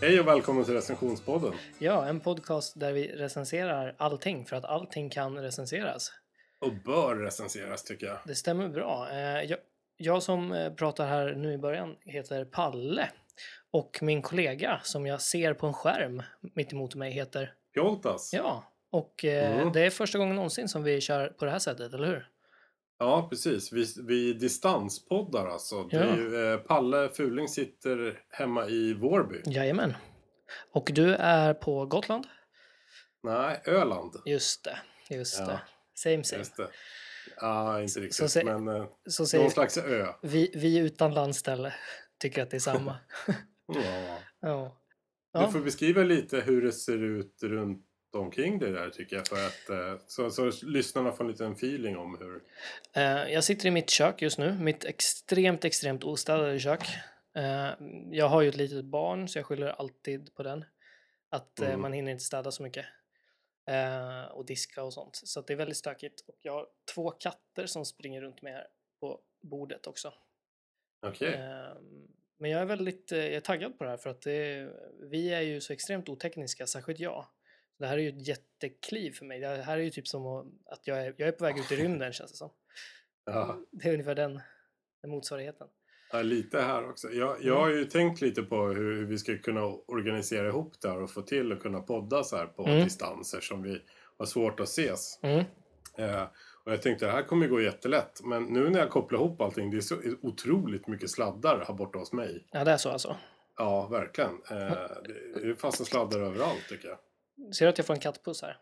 Hej och välkommen till recensionspodden. Ja, en podcast där vi recenserar allting för att allting kan recenseras. Och bör recenseras tycker jag. Det stämmer bra. Eh, Jag, som eh, pratar här nu i början heter Palle och min kollega som jag ser på en skärm mitt emot mig heter Pjoltas. Ja, och eh, Mm. det är första gången någonsin som vi kör på det här sättet, eller hur? Ja, precis. Vi, vi distanspoddar alltså. Det är ju, eh, Palle Fuling sitter hemma i Vårby. Jajamän. Och du är på Gotland? Nej, Öland. Just det, just Ja. det. Same same. Just det. Ja, inte Så riktigt. se- men eh, Så någon slags ö. vi, vi utan landställe tycker att det är samma. Ja. ja. Du får beskriva lite hur det ser ut runt omkring det där tycker jag. För att, eh, så, så lyssnarna får en liten feeling om hur... Eh, jag sitter i mitt kök just nu, mitt extremt, extremt ostädade kök. Eh, jag har ju ett litet barn så jag skyller alltid på den. Att Mm. man hinner inte städa så mycket. Och diska och sånt. Så att det är väldigt stökigt. Och jag har två katter som springer runt mig här på bordet också. Okej. Ehm, Men jag är väldigt jag är taggad på det här för att det, vi är ju så extremt otekniska, särskilt jag. Det här är ju ett jättekliv för mig. Det här är ju typ som att jag är, jag är på väg ut i rymden känns det som. Ja. Det är ungefär den, den motsvarigheten. Ja, lite här också. Jag, jag har ju tänkt lite på hur, hur vi ska kunna organisera ihop det här och få till att kunna podda så här på Mm. distanser som vi har svårt att ses. Mm. Eh, och jag tänkte det här kommer ju gå jättelätt. Men nu när jag kopplar ihop allting, det är så otroligt mycket sladdar här borta hos mig. Ja, det är så alltså. Ja, verkligen. Eh, det är fasta sladdar överallt tycker jag. Ser du att jag får en kattpuss här?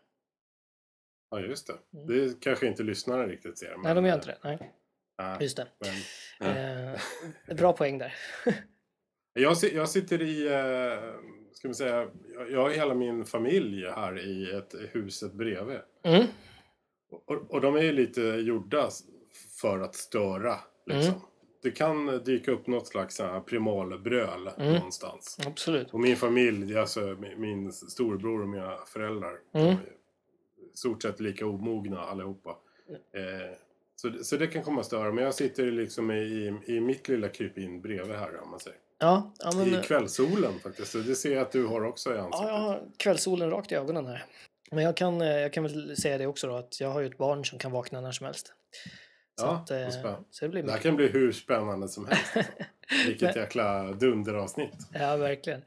Ja, just det. Mm. Det kanske inte lyssnarna riktigt ser. Nej, de gör inte det. Nej, Nej, just det. men, Eh, bra poäng där. Jag, jag sitter i, eh, ska man säga, jag, har hela min familj här i ett huset bredvid. Mm. Och, och de är ju lite gjorda för att störa. Liksom. Mm. Det kan dyka upp något slags primalbröl Mm. någonstans. Absolut. Och min familj, alltså min, storbror och mina föräldrar. Mm. är i stort sett lika omogna allihopa. Eh, så, så det kan komma att störa. Men jag sitter liksom i, i, mitt lilla krypin bredvid här om man säger. Ja, ja men... I kvällssolen faktiskt. Så det ser jag att du har också i ansiktet. Ja, jag har kvällssolen rakt i ögonen här. Men jag kan, eh, jag kan väl säga det också då att jag har ju ett barn som kan vakna när som helst. Så, Ja, att, eh, så det blir Det här kan bli hur spännande som helst. Alltså. Vilket Men- jäkla dunderavsnitt. Ja, verkligen.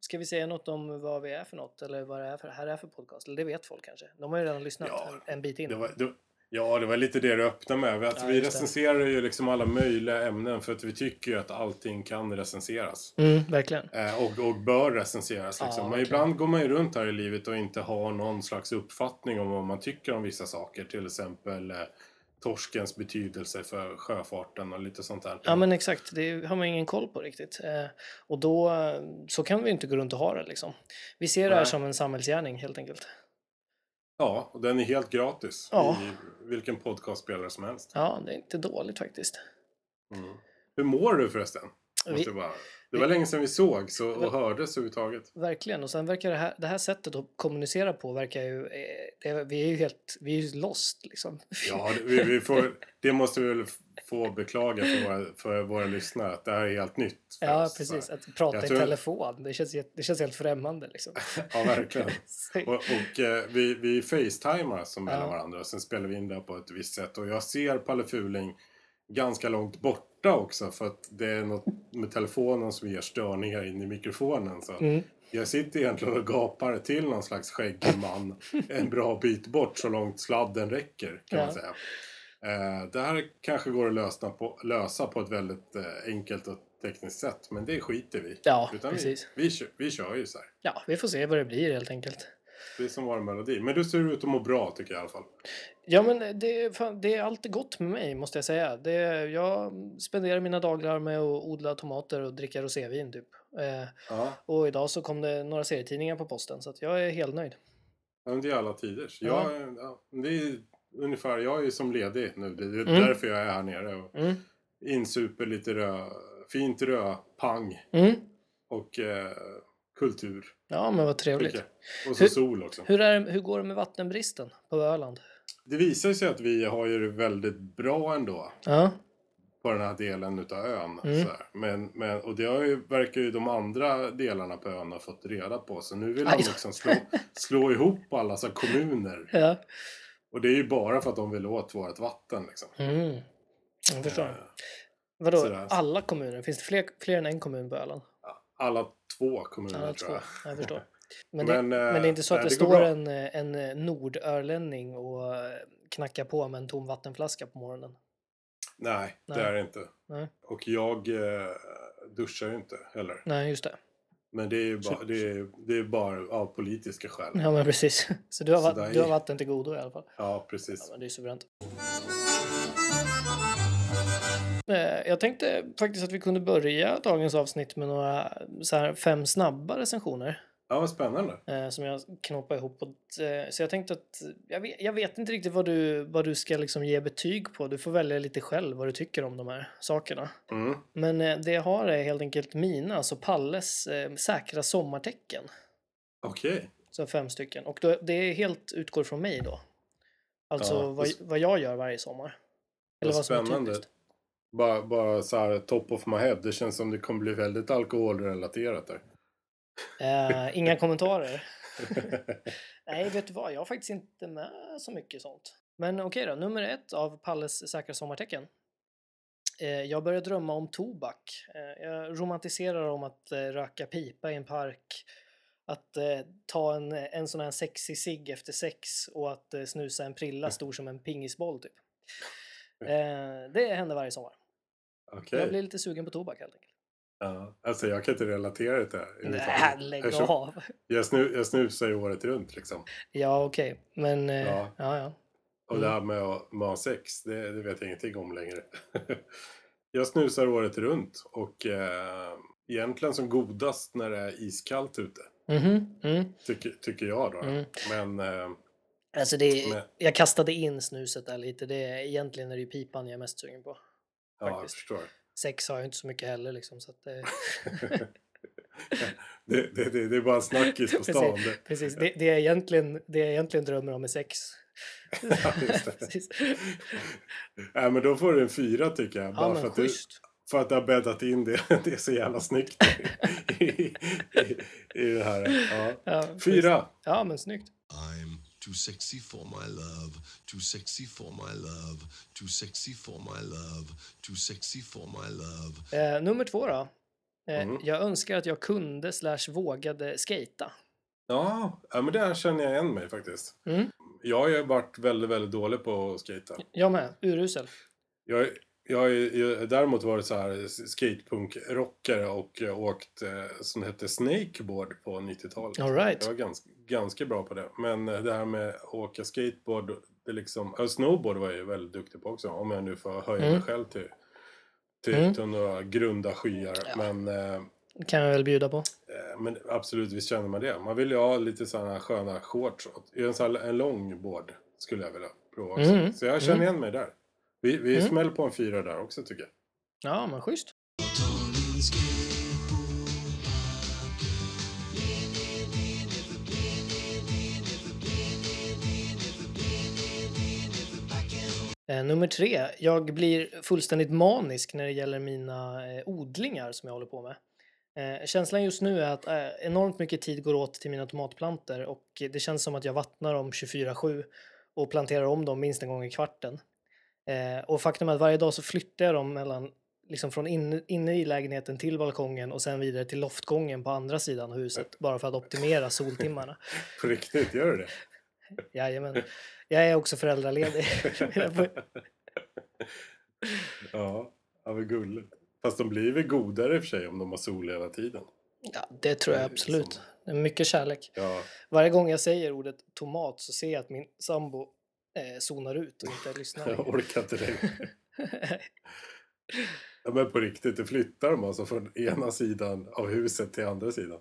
Ska vi säga något om vad vi är för något eller vad det är för, här är för podcast? Eller det vet folk kanske. De har ju redan lyssnat Ja, en, bit in. Det var, det, ja, det var lite det du öppnade med. Att Ja, vi recenserar ju liksom alla möjliga ämnen för att vi tycker ju att allting kan recenseras. Mm, verkligen. Eh, och, och bör recenseras. Ja, Liksom. Men verkligen. ibland går man ju runt här i livet och inte har någon slags uppfattning om vad man tycker om vissa saker. Till exempel eh, torskens betydelse för sjöfarten och lite sånt där. Ja men exakt, det har man ingen koll på riktigt. Eh, och då, eh, så kan vi inte gå runt och ha det liksom. Vi ser det här Nej. som en samhällsgärning helt enkelt. Ja, och den är helt gratis Ja. i vilken podcastspelare som helst. Ja, det är inte dåligt faktiskt. Mm. Hur mår du förresten? Vi- Måste jag bara... Det var länge sedan vi och, Väl- och hördes överhuvudtaget. Verkligen, och sen verkar det här, det här sättet att kommunicera på verkar ju, eh, det, vi är ju helt, vi är ju lost liksom. Ja, det, vi, vi får, det måste vi väl få beklaga för våra, för våra lyssnare att det här är helt nytt för Ja, oss. precis. Att prata Jag i tror- telefon, det känns, det känns helt främmande liksom. Ja, verkligen. Så- Och, och eh, vi, vi facetimar som mellan Ja. varandra och sen spelar vi in det på ett visst sätt. Och jag ser Palle Fuling ganska långt borta också för att det är något med telefonen som ger störningar in i mikrofonen. Så Mm. jag sitter egentligen och gapar till någon slags skäggig man en bra bit bort så långt sladden räcker kan Ja. man säga. Eh, det här kanske går att lösa på, lösa på ett väldigt eh, enkelt och tekniskt sätt men det skiter vi. Ja, Utan precis. Vi, vi, kör, vi kör ju så här. Ja, vi får se vad det blir helt enkelt. Det är som vår melodi. Men du ser ut att må bra tycker jag i alla fall. Ja, men det, är fan- det är alltid gott med mig måste jag säga. Det, jag spenderar mina dagar med att odla tomater och dricka rosévin typ. Eh, Ja, och idag så kom det några serietidningar på posten så jag är helt nöjd. men det är alla tiders. Ja. Ja. Ja, det är ungefär. Jag är som ledig nu. Det är Mm. därför jag är här nere. Och Mm. insuper lite rö, fint rödpang Mm. och eh, kultur. Ja, men vad trevligt. Och så Hur- sol också. Hur, är, hur går det med vattenbristen på Öland? Det visar sig att vi har ju det väldigt bra ändå. Ja, på den här delen utav ön. Mm. Men, men, och det har ju, verkar ju de andra delarna på ön ha fått reda på. Så nu vill då. liksom slå, slå ihop alla så kommuner. ja. Och det är ju bara för att de vill åt vårt vatten liksom. Mm. Jag förstår. Eh, Vadå, sådär. alla kommuner? Finns det fler, fler än en kommun på Öland? Alla två kommuner Alla tror två. jag. Jag förstår. Men det, Men, men, eh, det är inte så att nej, det, det står en, eh, en eh, nordörlänning och eh, knackar på med en tom vattenflaska på morgonen? Nej, Nej. det är det inte. Nej. Och jag eh, duschar inte heller. Nej, just det. Men det är ju bara, det är, det är bara av politiska skäl. Ja, men precis. Så du har, Så där du har vatten till godo i alla fall? Ja, Ja, precis. men det är suveränt. Eh, Jag tänkte faktiskt att vi kunde börja dagens avsnitt med några så här fem snabba recensioner. Ja, vad spännande. eh, som jag knoppar ihop. Eh, så jag tänkte att jag vet, jag vet inte riktigt vad du, vad du ska liksom ge betyg på. Du får välja lite själv vad du tycker om de här sakerna. Mm. Men eh, det jag har är helt enkelt mina, alltså Palles eh, säkra sommartecken. Okej. Så fem stycken. Och det är helt utgår från mig då. Alltså Ja, vad, vad jag gör varje sommar. Eller Vad vad som är spännande. typiskt. Bara, bara så här top of my head. Det känns som det kommer bli väldigt alkoholrelaterat där. Eh, inga kommentarer. Nej, vet du vad? Jag har faktiskt inte med så mycket sånt. Men okej då, nummer ett av Palles säkra sommartecken. Eh, jag börjar drömma om tobak. Eh, jag romantiserar om att röka pipa i en park, att ta en, en sån här sexig cigg efter sex och att snusa en prilla stor som en pingisboll typ. Det händer varje sommar. Okej. Jag blir lite sugen på tobak helt enkelt. Ja. Alltså jag kan inte relatera det till det här. Nej, lägg av! Jag, snu, jag snusar ju året runt liksom. Ja, okej. Men, eh, Ja. ja, ja. Och Mm. det här med med att ha sex, det, det vet jag ingenting om längre. jag snusar året runt och eh, egentligen som godast när det är iskallt ute. Mhm, mm. Tycker, tycker jag då. Mm. Men eh, Alltså det, Men- jag kastade in snuset där lite. Det egentligen är det ju pipan jag är mest sugen på. Ja, jag förstår. Sex har jag inte så mycket heller liksom. Så att, eh, det, det, det, det är bara en snackis på stan. Det, precis, det, det, är egentligen, det jag egentligen drömmer om är sex. Ja, precis. Nej, men då får du en fyra tycker jag. Bara Ja, för, men att du, för att du har bäddat in det. Det är så jävla snyggt i, i, i det här. Ja. Ja. Fyra. Ja, men snyggt. I'm too sexy for my love, too sexy for my love, too sexy for my love, too sexy for my love. Eh, nummer två då. Eh, Mm. Jag önskar att jag kunde slash vågade skata. Ja, ja, men där känner jag igen mig faktiskt. Mm. Jag har ju varit väldigt, väldigt dålig på att skata. Jag med, urusel. Jag, jag har ju däremot varit så här skatepunk-rockare och åkt eh, som hette snakeboard på 90-talet. All right. Jag var ganska, ganska bra på det. Men eh, det här med att åka skateboard, det liksom, snowboard var jag ju väldigt duktig på också. Om jag nu får höja Mm. mig själv till, till, Mm. till några grunda skyar. Ja. Men, eh, kan jag väl bjuda på. eh, men absolut, visst känner man det. Man vill ju ha lite sådana sköna shorts. En, sån här, en longboard skulle jag vilja prova också. Mm. Så jag känner Mm. igen mig där. Vi, vi Mm. smäller på en fyra där också tycker jag. Ja, men schysst. Eh, nummer tre. Jag blir fullständigt manisk när det gäller mina eh, odlingar som jag håller på med. Eh, känslan just nu är att enormt mycket tid går åt till mina tomatplanter och det känns som att jag vattnar dem 24-7 och planterar om dem minst en gång i kvarten. Eh, och faktum är att varje dag så flyttar jag dem mellan, liksom från in, inne i lägenheten till balkongen och sen vidare till loftgången på andra sidan huset bara för att optimera soltimmarna. På riktigt, gör du det? Jajamän. Jag är också föräldraledig. ja, ja vad gulligt. Fast de blir väl godare i och för sig om de har sol hela tiden. ja, det tror jag absolut. Det är mycket kärlek. Ja, Varje gång jag säger ordet tomat så ser jag att min sambo eh, zonar ut och inte lyssnar jag orkar inte längre. Ja, men på riktigt, det flyttar de alltså från ena sidan av huset till andra sidan.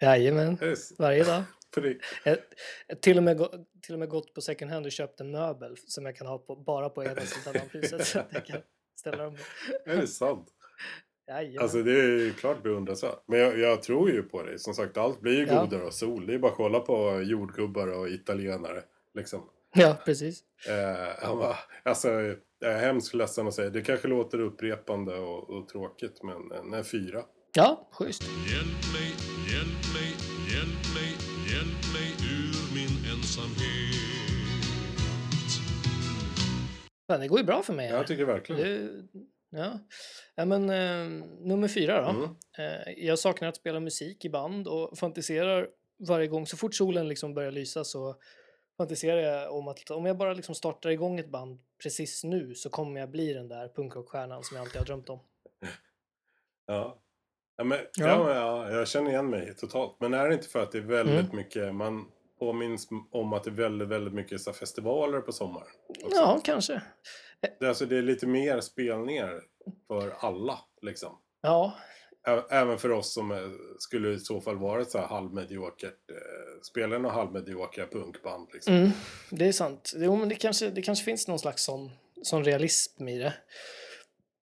Jajamän, Det är s- varje dag. Jag, jag till, och med, till och med gått på second hand och köpt en möbel som jag kan ha på, bara på ena sidan av huset. Så att jag kan ställa dem Är det sant? Jajamän. Alltså det är ju klart beundransvärt. Men jag, jag tror ju på dig. Som sagt, allt blir ju Ja. godare av sol. Det är bara att kolla på jordgubbar och italienare. Liksom. Ja, precis. Eh, han bara, alltså, jag är hemskt ledsen att säga. Det kanske låter upprepande och, och tråkigt, men en, en fyra. Ja, schysst. Hjälp mig, hjälp mig, hjälp mig, hjälp mig ur min ensamhet. Fan, det går ju bra för mig. här. Jag tycker verkligen. Det, ja. ja, men eh, nummer fyra då. Mm. Eh, jag saknar att spela musik i band och fantiserar varje gång. Så fort solen liksom börjar lysa så fantiserar jag om att om jag bara liksom startar igång ett band precis nu så kommer jag bli den där punkrockstjärnan som jag alltid har drömt om. Ja. Ja, men, Ja. ja. ja, jag känner igen mig totalt. Men är det inte för att det är väldigt Mm. mycket, man påminns om att det är väldigt, väldigt mycket så festivaler på sommaren. också. Ja, kanske. Det, är alltså, det är lite mer spelningar för alla, liksom. Ja, Även för oss som eh, skulle i så fall vara ett så här halvmediokert, eh, spela några halvmediokra punkband. Liksom. mm, det är sant. Jo, men det kanske, det kanske finns någon slags sån, sån realism i det.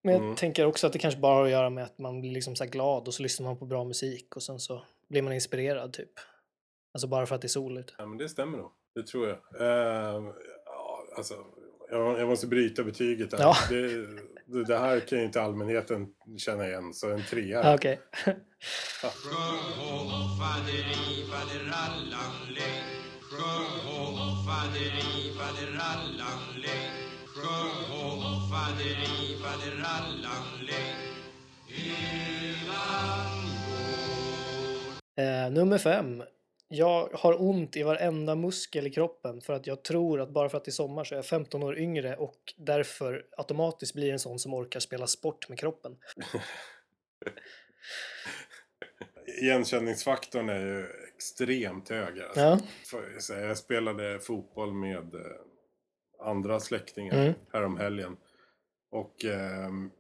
Men jag Mm. tänker också att det kanske bara har att göra med att man blir liksom så glad och så lyssnar man på bra musik och sen så blir man inspirerad typ. Alltså bara för att det är soligt. Ja, men det stämmer nog. Det tror jag. Eh, ja, alltså, jag, jag måste bryta betyget här. Ja. Det, det, det här kan ju inte allmänheten känna igen, så en trea. Ah, Okej. Faderallan lej Eh, nummer fem. Jag har ont i varenda muskel i kroppen för att jag tror att bara för att det är sommar så är jag 15 år yngre och därför automatiskt blir en sån som orkar spela sport med kroppen. Igenkänningsfaktorn är ju extremt hög. Alltså. Ja. För, jag spelade fotboll med eh, andra släktingar Mm. häromhelgen. Och ehm,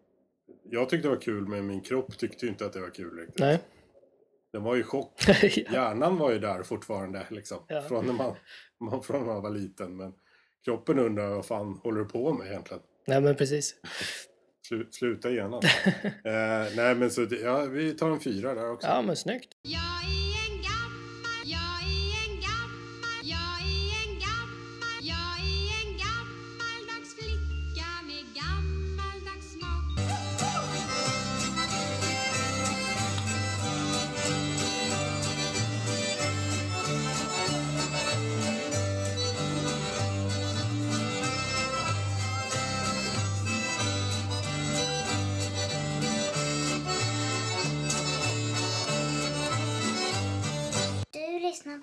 jag tyckte det var kul, men min kropp tyckte inte att det var kul riktigt. Nej. Den var ju i chock. ja. Hjärnan var ju där fortfarande, liksom. Ja. Från, när man, man, från när man var liten. Men kroppen undrar vad fan håller du på med egentligen? Nej men precis. Slu, sluta genast. eh, nej, men så det, ja, vi tar en fyra där också. Ja men snyggt.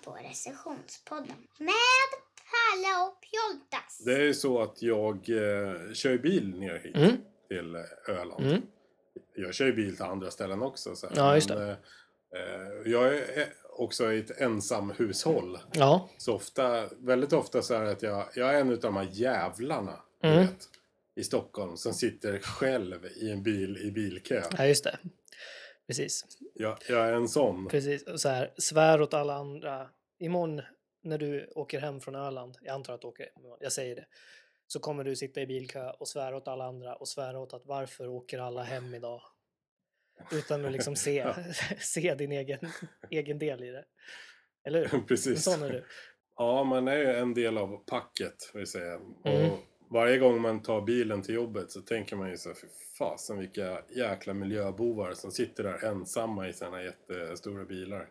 På recensionspodden med Palle och Pjoltas. Det är ju så att jag eh, kör bil ner hit Mm. till eh, Öland. Mm. Jag kör ju bil till andra ställen också. Så här. Ja, just Men, eh, eh, jag är eh, också i ett ensamhushåll. Ja. Så ofta, väldigt ofta så är det att jag, jag är en av de här jävlarna Mm. vet, i Stockholm som sitter själv i en bil i bilkö. ja, just det. Precis. Jag, jag är en sån. Precis. Och Så här, svär åt alla andra. Imorgon när du åker hem från Öland, jag antar att du åker jag säger det, så kommer du sitta i bilkö och svära åt alla andra och svära åt att varför åker alla hem idag? Utan att liksom se, Ja. se din egen, egen del i det. Eller hur? En Precis. sån är du. Ja, man är ju en del av packet, vill säga. Mm. Och varje gång man tar bilen till jobbet så tänker man ju så här, fy fasen vilka jäkla miljöbovar som sitter där ensamma i sina jättestora bilar.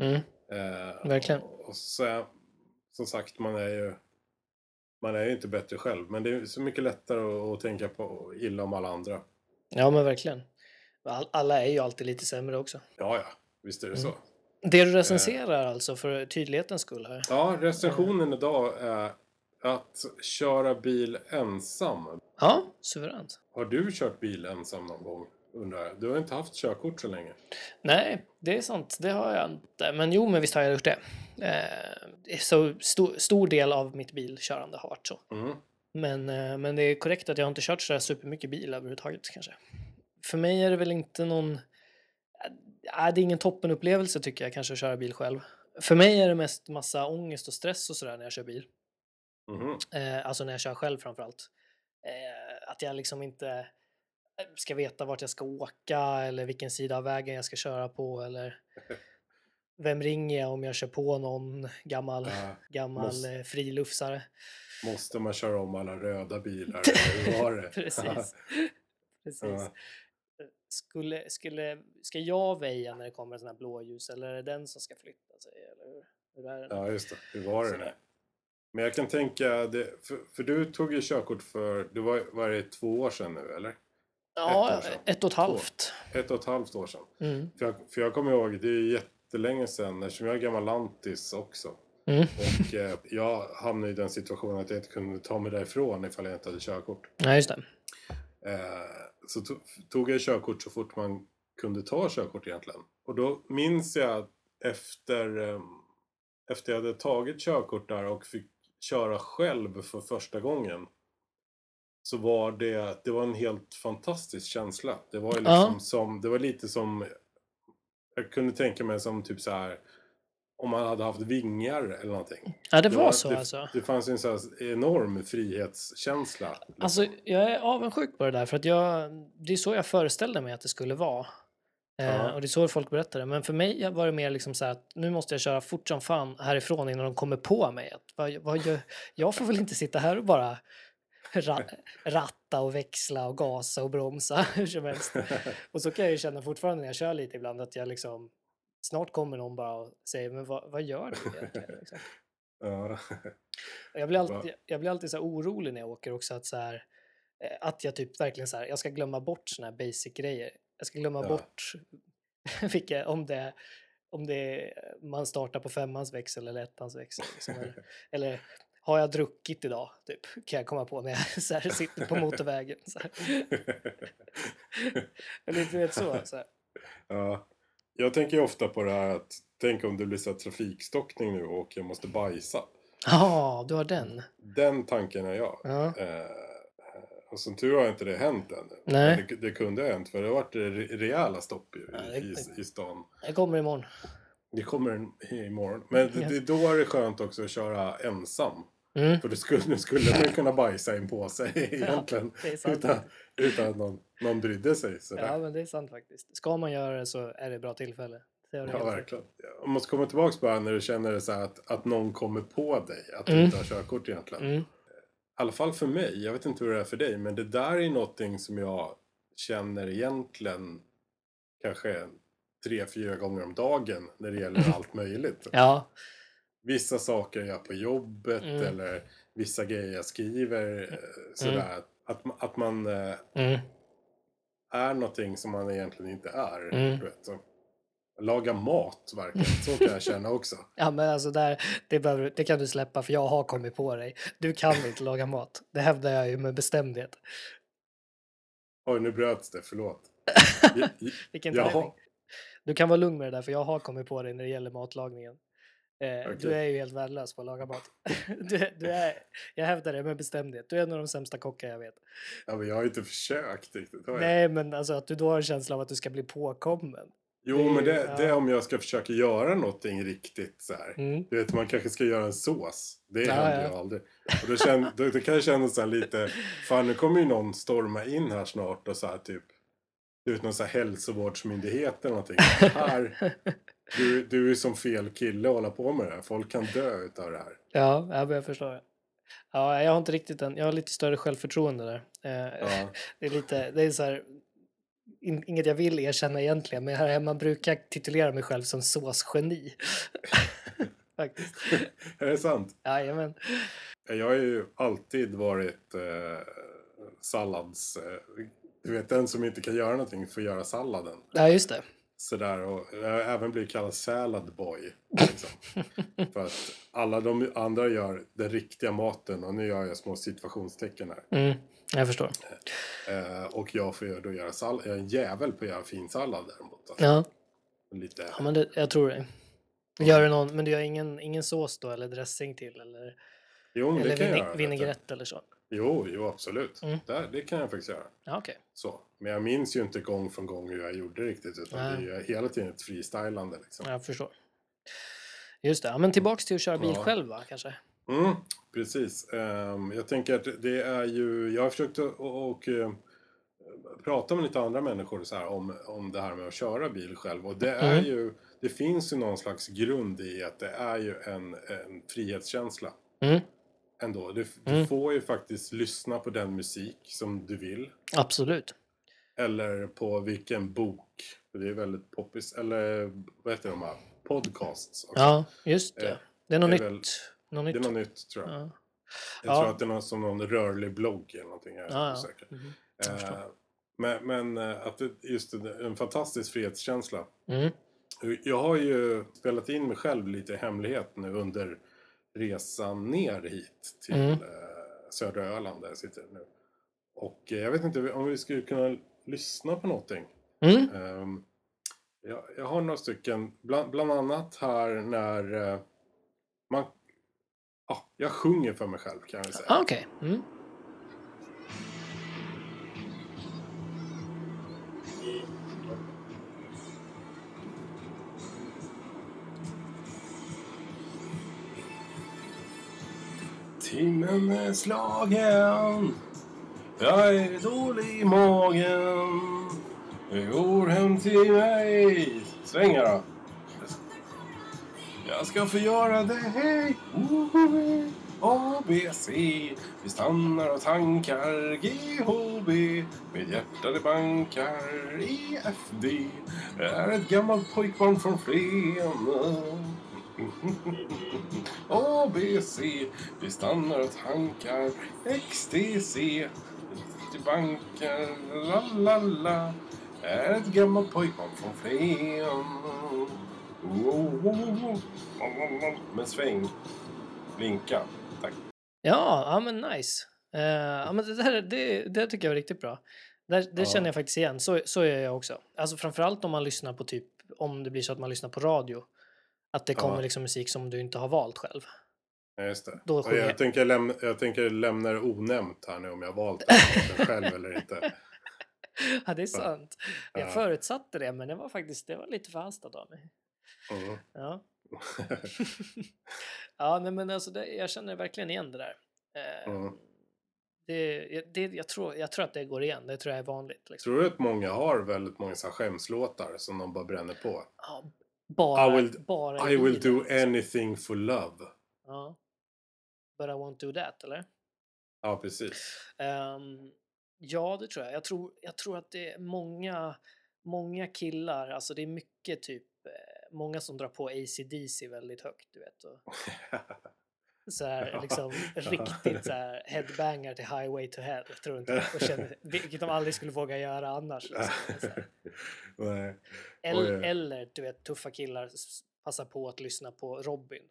Mm. Eh, Verkligen. Och, och så, som sagt, man är ju man är ju inte bättre själv. Men det är så mycket lättare att, att tänka på illa om alla andra. Ja, men verkligen. All, alla är ju alltid lite sämre också. Ja, ja, visst är det Mm. så. Det du recenserar alltså för tydlighetens skull här. Ja, recensionen idag är att köra bil ensam. Ja, suveränt. Har du kört bil ensam någon gång? Undrar jag. Du har inte haft körkort så länge. Nej, det är sant. Det har jag inte. Men jo, men visst har jag gjort det. Eh, så stor, stor del av mitt bilkörande har varit så. Mm. Men, eh, men det är korrekt att jag inte kört så supermycket bil överhuvudtaget kanske. För mig är det väl inte någon... Äh, det är ingen toppenupplevelse tycker jag kanske att köra bil själv. för mig är det mest massa ångest och stress och sådär när jag kör bil. Eh, alltså när jag kör själv framförallt. Eh, att jag liksom inte eh, ska veta vart jag ska åka eller vilken sida av vägen jag ska köra på eller vem ringer jag om jag kör på någon gammal, Ja, gammal måste- eh, frilufsare. Måste man köra om alla röda bilar? Hur var det? Precis. Precis. Eh, Skulle, skulle, ska jag väja när det kommer sån här blåljus eller är det den som ska flytta sig? Eller hur, hur är det? Ja, just det. Hur var det Sådär. Men jag kan tänka, det, för, för du tog ju körkort för, det var, var det två år sedan nu eller? ja, sedan. ett och ett halvt. Ett och ett halvt år sedan. Mm. För jag, för jag kommer ihåg, det är jättelänge sedan, eftersom jag är gammal lantis också. Mm. Och eh, jag hamnade i den situationen att jag inte kunde ta mig därifrån ifall jag inte hade körkort. Ja, just det. Eh, så to, tog jag körkort så fort man kunde ta körkort egentligen. Och då minns jag efter, eh, efter jag hade tagit körkort där och fick köra själv för första gången. Så var det, det var en helt fantastisk känsla. Det var, ju Ja. liksom som, det var lite som, jag kunde tänka mig som typ så här om man hade haft vingar eller någonting. Ja, det var så det, alltså. Det fanns en här enorm frihetskänsla. liksom. Alltså, jag är avundsjuk på det där för att jag, det är så jag föreställde mig att det skulle vara. Eh, och det är så folk berättade. Men för mig var det mer liksom så här att nu måste jag köra fort som fan härifrån innan de kommer på mig. Att, vad, vad gör, jag får väl inte sitta här och bara ra, ratta och växla och gasa och bromsa hur som helst. Och så kan jag ju känna fortfarande när jag kör lite ibland att jag liksom snart kommer någon bara och säger men vad, vad gör du egentligen? Liksom. Ja. Jag blir alltid, jag blir alltid så orolig när jag åker också att så här, eh, att jag typ verkligen så här, jag ska glömma bort såna här basic grejer. Jag ska glömma Ja. bort vilka, om det om det man startar på femmans växel eller ettans växel. Liksom, eller, eller har jag druckit idag? Typ, kan jag komma på när jag så här, sitter på motorvägen. Så här. Du vet så. så här. ja. Jag tänker ofta på det här att tänk om det blir så här trafikstockning nu och jag måste bajsa. Ja, du har den. Den tanken är jag. Ja. Eh, och som tur har inte det hänt ännu. Nej. Det, det kunde ha hänt för det har varit re- rejäla stopp ju Ja, det- i, i stan. Jag kommer imorgon. Det kommer imorgon. Men det, Ja. det, då är det skönt också att köra ensam. Mm. För då skulle, skulle man kunna bajsa i en påse egentligen. det sant. utan, utan att någon, någon brydde sig. Sådär. Ja, men det är sant faktiskt. Ska man göra det så är det ett bra tillfälle. Det Ja, i. verkligen. Jag måste komma tillbaka bara när du känner det så att, att någon kommer på dig. Att du Mm. inte har körkort egentligen. Mm. Alla fall för mig. Jag vet inte hur det är för dig. Men det där är någonting som jag känner egentligen kanske tre, fyra gånger om dagen. När det gäller allt möjligt. Ja, Vissa saker jag gör på jobbet. Mm. Eller vissa grejer jag skriver. eh, Sådär. Att, ma- att man eh, mm. är någonting som man egentligen inte är. Mm. Du vet, så. Laga mat verkligen. Så kan jag känna också. ja men alltså där, det, behöver, du- det kan du släppa för jag har kommit på dig. Du kan inte laga mat. Det hävdar jag ju med bestämdhet. Oj, nu bröts det. Förlåt. Vilken timing. Du kan vara lugn med det där för jag har kommit på dig när det gäller matlagningen. Eh, Du Okej. är ju helt värdelös på att laga mat. du, du är, jag hävdar det med bestämdhet. Du är en av de sämsta kockar jag vet. Ja, men jag har inte försökt riktigt. har? Nej men alltså att du då har en känsla av att du ska bli påkommen. Jo, det men det, det är ja. om jag ska försöka göra någonting riktigt så här. Mm. Du vet, man kanske ska göra en sås. Det Ja, händer ja. ju aldrig. Och då, känn, då, då kan jag känna så lite, fan nu kommer ju någon storma in här snart och så här typ, du vet någon så här hälsovårdsmyndighet eller någonting. Här, du, du är som fel kille att hålla på med det här. Folk kan dö utav det här. Ja, ja, men jag förstår. Ja, jag har inte riktigt den. Jag har lite större självförtroende där. Eh, Ja. Det är lite, det är så här, in, inget jag vill erkänna egentligen, men här hemma brukar jag titulera mig själv som såsgeni. Faktiskt. Är det sant? Jajamän. Jag har ju alltid varit eh, sallads... Eh, du vet den som inte kan göra någonting att göra salladen. Ja, just det. Sådär och jag har även blivit kallad salad boy. Liksom. för att alla de andra gör den riktiga maten och nu gör jag små situationstecken här. Mm, jag förstår. Eh, och jag får då göra sallad. Jag är en jävel på att göra fin sallad däremot. Alltså. Ja, Lite, ja men det, jag tror det. Gör du någon, men du gör ingen, ingen sås då eller dressing till eller, jo, men det eller kan jag vine- göra. vinägrett eller så? Jo, jo absolut. Mm. Där, det kan jag faktiskt göra. Ja, okej. Så. Men jag minns ju inte gång från gång hur jag gjorde riktigt. Utan Nej. det är ju hela tiden ett freestylande. Liksom. Jag förstår. Just det. Ja, men tillbaks till att köra bil Ja. själv va, kanske? Mm, precis. Ehm, jag tänker att det är ju... Jag har försökt att och, eh, prata med lite andra människor så här, om, om det här med att köra bil själv. Och det är Mm. ju... Det finns ju någon slags grund i att det är ju en, en frihetskänsla. Mm. Ändå. Du, du Mm. får ju faktiskt lyssna på den musik som du vill. Absolut. Eller på vilken bok. Det är väldigt poppis. Eller vad heter de här? Podcasts också. Ja, just det. Eh, Det är något är nytt. Något Det är nytt. nytt tror jag. Ja. Jag Ja. tror att det är någon, som någon rörlig blogg eller någonting. Jag är Ja, osäker. Förstår. Eh, men men eh, att det, just det, en fantastisk frihetskänsla. Mm. Jag har ju spelat in mig själv lite i hemlighet nu under resan ner hit till Mm. eh, södra Öland där jag sitter nu. Och eh, jag vet inte om vi skulle kunna lyssna på någonting. Mm. Ehm, jag, jag har några stycken, bland, bland annat här när eh, man... Ja, jag sjunger för mig själv kan jag säga. Ah, Okej. Mm. Timmen är slagen Jag är dålig i magen Jag går hem till mig Svänga då jag ska få göra det hej A, B, C. Vi stannar och tankar G, H, B. Med hjärta det bankar E, F, D. Är ett gammalt pojkbarn från Flen. A, B, C. Vi stannar och tankar X, T, C. Till bankar La, la, la. Är ett gammalt pojkbarn från Flen. Men sväng Blinka Tack Ja, ja, men nice. Eh, ja, men det, där, det, det tycker jag var riktigt bra. Det, det Ja. känner jag faktiskt igen. Så, så gör jag också. Alltså framförallt om man lyssnar på typ, om det blir så att man lyssnar på radio. Att det Ja. kommer liksom musik som du inte har valt själv. Ja, just det. Då jag, jag. tänker lämna, jag tänker lämna det onämnt här nu om jag har valt den själv eller inte. Ja, det är sant. Jag Ja. förutsatte det, men det var faktiskt det var lite förhastat av mig. Mm. Ja, ja nej, men alltså det, jag känner verkligen igen det där. Eh, Mm. det, det, jag, tror, jag tror att det går igen. Det tror jag är vanligt. Liksom. Tror du att många har väldigt många så här skämslåtar som de bara bränner på? Ja, bara, I will- bara I will do liksom. anything for love. Ja. But I won't do that, eller? Ja, precis. Ehm, ja, det tror jag. Jag tror, jag tror att det är många, många killar, alltså det är mycket typ, eh, många som drar på AC/DC väldigt högt, du vet. Och så här, liksom riktigt så här headbangar till Highway to Hell, tror inte och känner, vilket de aldrig skulle våga göra annars. Liksom. Eller, eller, du vet, tuffa killar passar på att lyssna på Robin.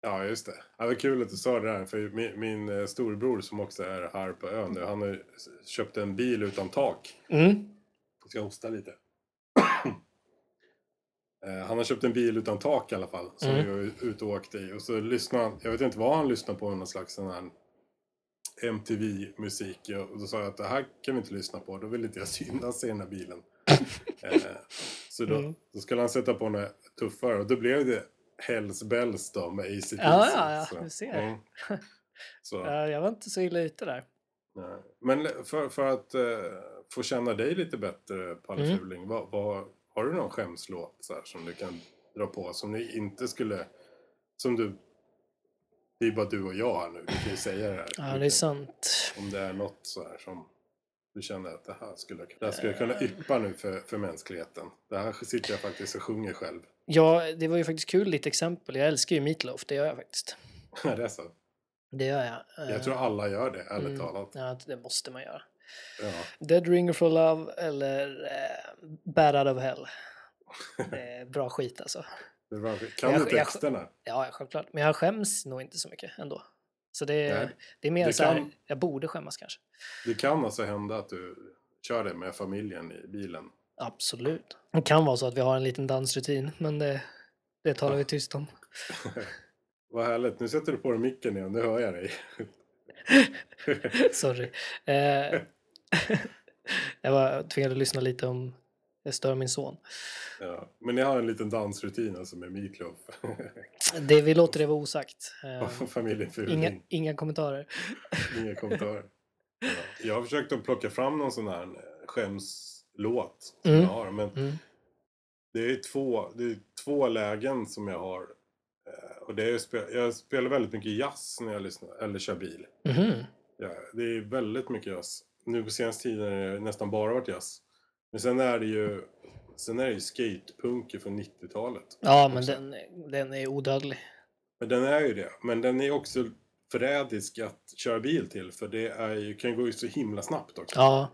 Ja, just det. Ja, det var kul att du sa det där. För min, min eh, storebror som också är här på ön nu, han har köpt en bil utan tak. Mm. Jag ska hosta lite. Eh, Han har köpt en bil utan tak i alla fall. Som Mm. vi var ute och åkte i. Och så lyssnade han, jag vet inte vad han lyssnade på, någon slags sån här MTV-musik. Och då sa jag att det här kan vi inte lyssna på. Då vill inte jag synas i den här bilen. eh, så då, Mm. då skulle han sätta på något tuffare. Och då blev det Hells Bells då med AC/DC. Ja, ja, ja, Så, du ser. mm. Så, Ja, jag var inte så illa ute där. Men för, för att eh, få känna dig lite bättre, Palle Mm. Fuling. Vad, vad, har du någon skämslåt så här, som du kan dra på? Som ni inte skulle... Som du... Det är bara du och jag här nu. Du kan ju säga det här. Ja, Du det är sant. Om det är något så här som du känner att det här skulle, det här skulle jag kunna yppa nu för, för mänskligheten. Det här sitter jag faktiskt och sjunger själv. Ja, det var ju faktiskt kul, ditt exempel. Jag älskar ju Meatloaf, det gör jag faktiskt. det är så. Det gör jag. Jag tror Eh, alla gör det, ärligt mm, talat. Ja, det måste man göra. Ja. Dead Ringer for Love eller eh, Bad Out of Hell. Det är bra skit alltså. Var, kan Jag- du jag- texterna? Ja, självklart. Men jag skäms nog inte så mycket ändå. Så det Nej, det är mer det så här, kan- jag borde skämmas kanske. Det kan alltså hända att du kör det med familjen i bilen. Absolut. Det kan vara så att vi har en liten dansrutin, men det, det talar vi tyst om. Vad härligt. Nu sätter du på dig micken igen, nu hör jag dig. Sorry. Eh, jag var tvingad att lyssna lite om Det stör min son. Ja. Men ni har en liten dansrutin alltså med Meatloaf. Det, vi låter det vara osagt. Eh, inga, inga kommentarer. Inga kommentarer. Ja. Jag har försökt att plocka fram någon sån här eh, skämslåt som Mm. jag har. Men Mm. det är, två, det är två lägen som jag har. Eh, Och det är, jag spelar väldigt mycket jazz när jag lyssnar, eller kör bil. Mhm. Ja, det är väldigt mycket jazz. Nu på senaste tiden är det nästan bara varit jazz. Men sen är det ju, sen är det ju skatepunk från 90-talet. Ja, men den, den är odödlig. Men den är ju det. Men den är också förrädisk att köra bil till. För det är ju, kan ju gå så himla snabbt också. Ja,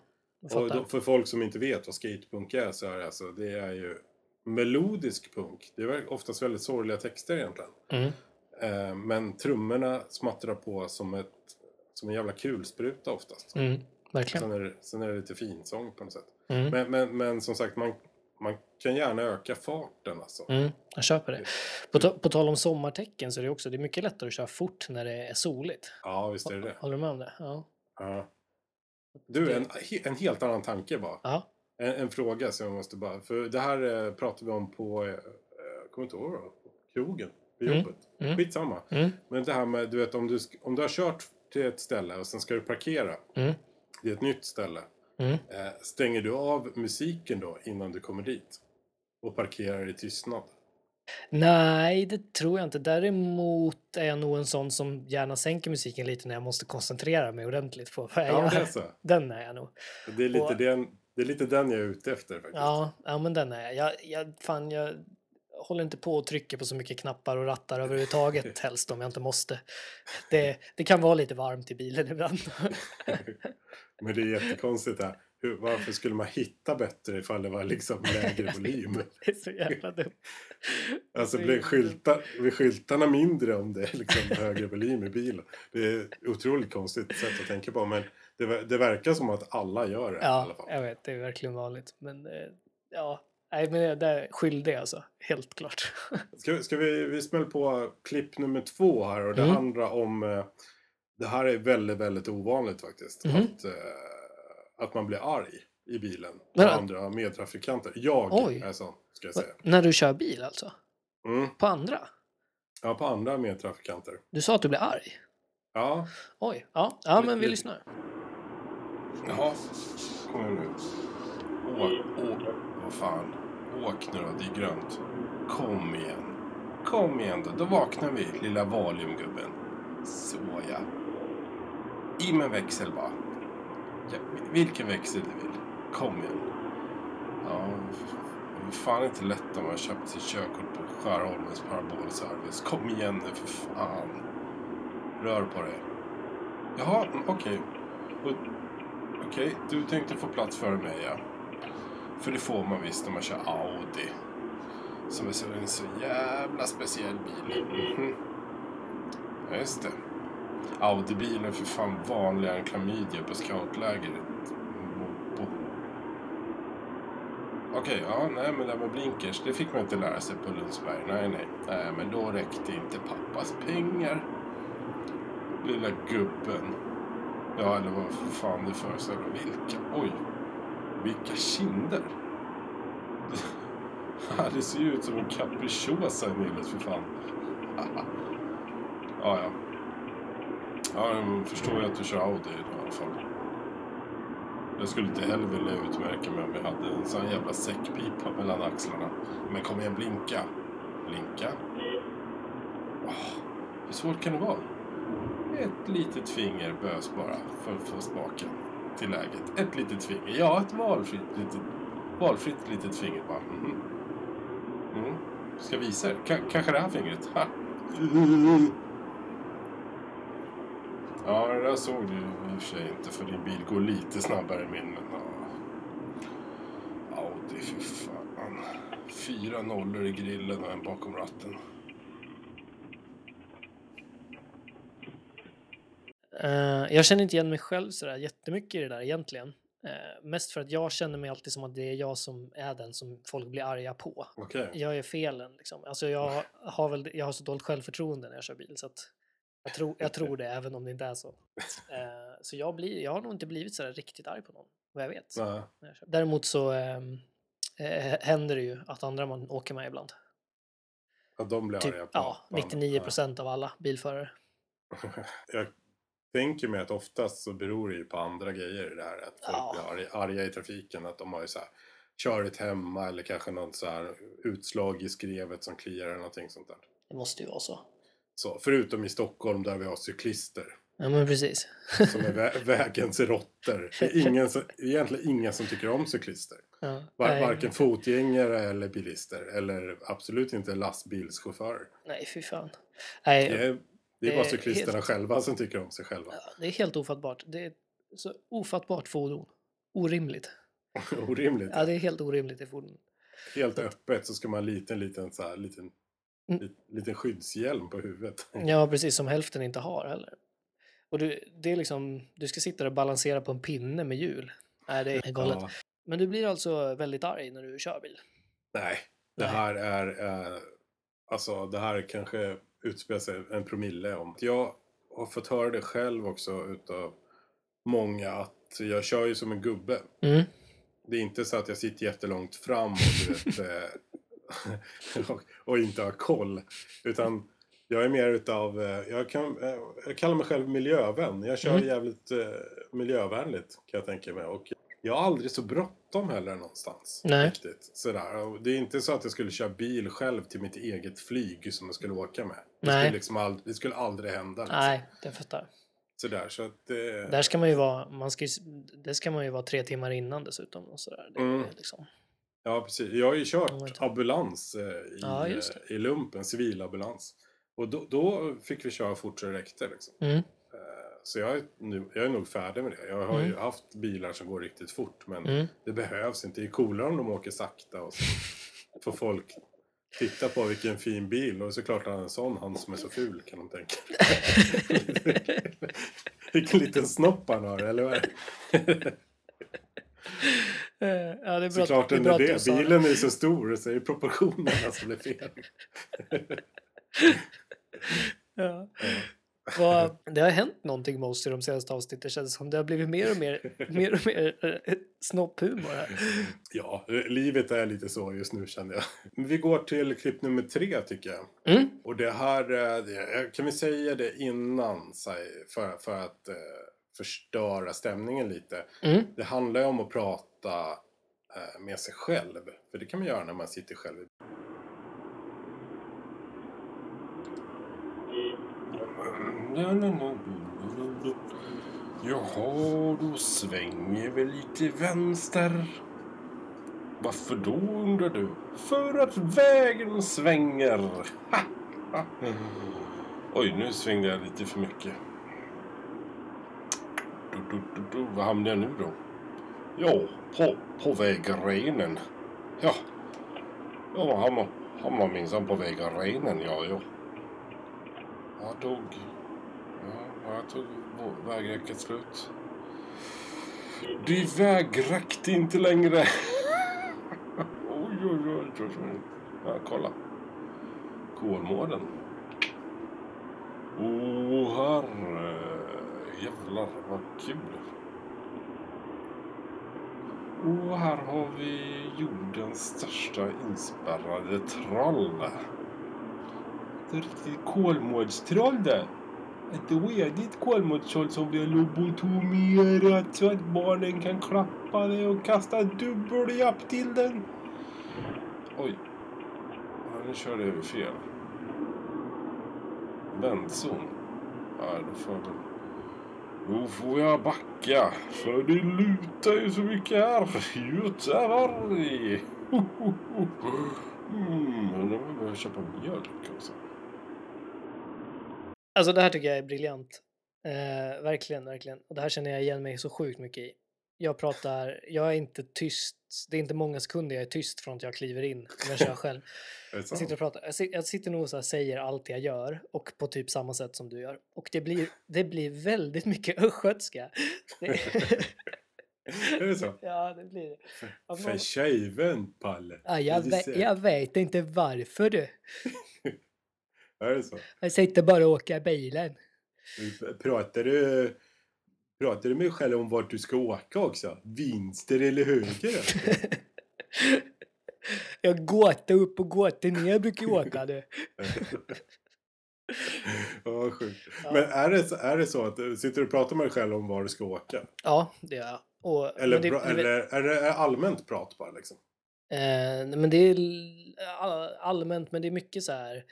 och då, för folk som inte vet vad skatepunk är så är det alltså, det är ju melodisk punk. Det är oftast väldigt sorgliga texter egentligen. Mm. Eh, men trummorna smattrar på som, ett, som en jävla kulspruta oftast. Mm. Verkligen. Sen är, det, sen är det lite finsång på något sätt. Mm. Men, men, men som sagt, man, man kan gärna öka farten alltså. Mm, jag köper det. På, ta- på tal om sommartecken så är det också det är mycket lättare att köra fort när det är soligt. Ja, visst är det det. Håller du med om det? Ja. Ja. Du, en, en helt annan tanke bara. ja. En, en fråga som jag måste bara... För det här eh, pratade vi om på... Eh, jag kommer inte ihåg krogen. Vid Mm, jobbet. mm. Skitsamma. Mm. Men det här med, du vet om du, om du har kört till ett ställe och sen ska du parkera. Mm. Det är ett nytt ställe. Mm. Eh, stänger du av musiken då innan du kommer dit? Och parkerar i tystnad? Nej, det tror jag inte. Däremot är jag nog en sån som gärna sänker musiken lite när jag måste koncentrera mig ordentligt på vad jag Ja, gör. är så. Den är jag nog. Det är lite, Och- den, det är lite den jag är ute efter faktiskt. Ja, ja men den är jag. jag. Jag, fan, jag håller inte på och trycker på så mycket knappar och rattar överhuvudtaget helst om jag inte måste. Det, det kan vara lite varmt i bilen ibland. Men det är jättekonstigt här. Hur, varför skulle man hitta bättre ifall det var liksom lägre volym? det är så jävla dumt. Alltså blir, skyltar, blir skyltarna mindre om det är liksom högre volym i bilen? Det är otroligt konstigt sätt att tänka på. Men det, det verkar som att alla gör det i alla Ja, fall. jag vet. Det är verkligen vanligt. Men eh, ja, nej, men det- det är skyldig alltså. Helt klart. Ska, ska vi, vi smäller på klipp nummer två här och det Mm. handlar om... eh, Det här är väldigt, väldigt ovanligt faktiskt. Mhm. Att, eh, att man blir arg i bilen på Men- andra medtrafikanter. Jag Oj. är sån, ska jag Va? säga. När du kör bil alltså? Mm. På andra? Ja, på andra medtrafikanter. Du sa att du blir arg? Ja, Oj, ja, ja men vi lyssnar. Jaha, kom igen nu. Åk, åk, vad fan. Åk nu då, det är grönt. Kom igen. Kom igen då, då vaknar vi, lilla valiumgubben. Såja. I med växel bara. Ja, vilken växel du vill. Kom igen. Ja, det är fan inte lätt om man har köpt sitt körkort på Skärholmens parabolservice. Kom igen nu för fan. Rör på dig. Jaha, mm, okej. Okay. Okej, du tänkte få plats före mig ja. För det får man visst när man kör Audi. Som är en så jävla speciell bil. Mhm. Ja, just det. Audi-bilen är för fan vanligare än klamydia på scoutläger. Bo- Okej, ja, nej men det med blinkers, det fick man inte lära sig på Lundsberg. Nej, nej. Nej, men då räckte inte pappas pengar. Lilla gubben. Ja, eller vad fan det föreställer. Vilka, oj. Vilka kinder. Det ser ju ut som en capricciosa i nyllet för fan. ja, ja. Ja, jag förstår ju att du kör Audi i alla fall. Jag skulle inte heller vilja utmärka mig om jag hade en sån jävla säckpipa mellan axlarna. Men kom igen, blinka. Blinka. Oh, hur svårt kan det vara? Ett litet finger bös bara för att få spaken till läget. Ett litet finger. Ja, ett valfritt litet, valfritt litet finger bara. Mhm. Mm. Ska visa er. K kanske det här fingret. Ha. Ja, det där såg du i och för sig inte för din bil går lite snabbare än min. Men, ja. Audi, fy fan. Fyra nollor i grillen och en bakom ratten. Eh, jag känner inte igen mig själv sådär jättemycket i det där egentligen. Eh, mest för att jag känner mig alltid som att det är jag som är den som folk blir arga på. Okej. Jag är felen liksom. Alltså jag har väl, jag har så dåligt självförtroende när jag kör bil så att jag tror, jag tror det även om det inte är så. Eh, så jag, blir, jag har nog inte blivit sådär riktigt arg på någon, vad jag vet. Jag kör. Däremot så, ehm, eh, händer det ju att andra man åker med ibland. Ja, de blir Typ, arga på ja, på andra. 99 procent av alla bilförare. Jag tänker mig att oftast så beror det ju på andra grejer i det här. Att folk Ja. blir arga, i trafiken. Att de har ju så här körigt hemma eller kanske något så här utslag i skrevet som kliar eller någonting sånt där. Det måste ju vara så. Så, förutom i Stockholm där vi har cyklister. Ja, men precis. Som är vä- vägens råttor. Ingen som, egentligen ingen som tycker om cyklister. Ja, Var, varken fotgängare eller bilister. Eller absolut inte lastbilschaufförer. nej, fy fan. Nej, Det är, det är bara är cyklisterna helt- själva som tycker om sig själva. ja, det är helt ofattbart. Det är så ofattbart fordon. Orimligt. Orimligt. Ja, det är helt orimligt i fordon. Helt öppet så ska man ha en liten, liten, så här, liten, Mm. li- liten skyddshjälm på huvudet. Ja, precis som hälften inte har heller. Och du, det är liksom, du ska sitta och balansera på en pinne med hjul. Nej, det är galet. Ja, Men du blir alltså väldigt arg när du kör bil? nej, det Nej. här är... Eh, alltså, det här kanske utspelar sig en promille om. Jag har fått höra det själv också utav många att jag kör ju som en gubbe. Mm. Det är inte så att jag sitter jättelångt fram och, vet, eh, och, och inte har koll. Utan jag är mer utav, eh, jag, kan, eh, jag kallar mig själv miljövän. Jag kör Mm. jävligt eh, miljövänligt kan jag tänka mig. Och jag har aldrig så bråttom heller någonstans. Nej. Riktigt. Sådär. Och det är inte så att jag skulle köra bil själv till mitt eget flyg som jag skulle åka med. Det, Nej. skulle, liksom aldrig, det skulle aldrig hända. Liksom. Nej, det fattar. Sådär, så att, eh, Där ska man ju vara, man ska ju, det ska man ju vara tre timmar innan dessutom. Och sådär. Det Mm. liksom, Ja, precis. Jag har ju kört ambulans eh, i, Ja, eh, i lumpen, civilambulans. Och då, då fick vi köra fort så det räckte. Liksom. mm. Så jag är, nu, jag är nog färdig med det. Jag har ju Mm. haft bilar som går riktigt fort, men Mm. det behövs inte. Det är coolare om de åker sakta och så får folk titta på vilken fin bil. Och såklart han är en sån, han som är så ful kan de tänka. vilken liten snopp han har, eller vad är? Eh, Ja, det är bra, Såklart det är bra är det. det. Bilen är så stor så är det proportionerna som blir fel. Ja. Vad, det har hänt någonting med oss i de senaste avsnitten. Det känns som det har blivit mer och mer, mer, och mer eh, snopphumor här. Ja, livet är lite så just nu känner jag. Men Vi går till klipp nummer tre tycker jag. Mm. Och det här, eh, det- kan vi säga det innan för, för att eh, förstöra stämningen lite. Mm. Det handlar ju om att prata eh, med sig själv. För det kan man göra när man sitter själv. Jaha, då svänger vi lite vänster. Varför då undrar du? För att vägen svänger. Ha, ha. Oj, nu svängde jag lite för mycket. Du, du, du, du. Var hamnade jag nu då? Ja, på, på vägrenen. Ja, jag hamnar, hamnar minsann på vägrenen, ja, ja. Jag tog... Jag tog vägräcket slut. Det vägräckte inte längre. oj, oj, oj, oj, oj. Ja, kolla. Kolmården. Åh, oh, herre. Jävlar, vad kul. Och här har vi jordens största inspärrade troll. Ett riktigt kolmårdstroll det. Ett redigt kolmårdstroll som vi har lobotomerat så att barnen kan klappa det och kasta dubbeljapp till den. Oj. Ja, nu körde jag fel. Vändzon. Ja, då får jag. Då får jag backa. För det lutar ju så mycket här. Göteborg. Mm, undrar om jag behöver köpa mjölk också. Alltså det här tycker jag är briljant. Eh, verkligen, verkligen. Och det här känner jag igen mig så sjukt mycket i. Jag pratar, jag är inte tyst. Det är inte många sekunder jag är tyst från att jag kliver in när jag kör det Jag sitter och pratar. Jag, sit, jag sitter nog och säger allt jag gör och på typ samma sätt som du gör. Och det blir, det blir väldigt mycket östgötska. Är det så? ja, det blir det. För tjejen, Palle. Ja, jag, Det ve, ser- jag vet inte varför du. Är det så? Jag sitter bara och åker bilen. Pratar du, pratar du med dig själv om vart du ska åka också? Vinster eller höger? Jag gåta upp och gåta ner brukar jag åka det. Ja, sjukt. Ja. Men är det, är det så att du sitter och pratar med dig själv om var du ska åka? Ja, det gör jag. Och, Eller, det, eller är det allmänt prat bara liksom? Eh, men det är allmänt, men det är mycket så här.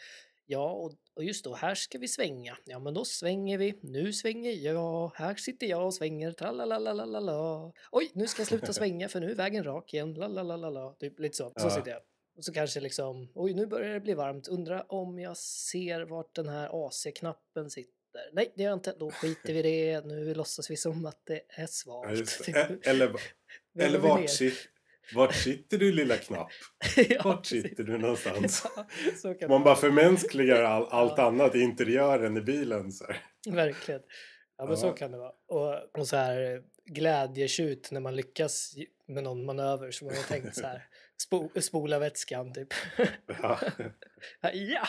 Ja, och, och just då, här ska vi svänga. Ja, men då svänger vi. Nu svänger jag. Här sitter jag och svänger. Tralalalala. Oj, nu ska jag sluta svänga för nu är vägen rak igen. Lalalala. Typ lite så. Så Ja. sitter jag. Och så kanske liksom, oj, nu börjar det bli varmt. Undrar om jag ser vart den här AC-knappen sitter. Nej, det gör jag inte. Då skiter vi det. Nu låtsas vi som att det är svalt. Ja, det. Eller, eller vart, sit, vart sitter du lilla knapp? Ja, Vart precis. sitter du någonstans? Ja, Man bara förmänskligar all, allt Ja. annat i interiören i bilen. Så. Verkligen. Ja, men så kan det vara. Och, och så här glädjetjut när man lyckas med någon manöver som man har tänkt så här. Spo, spola vätskan typ. Ja. ja!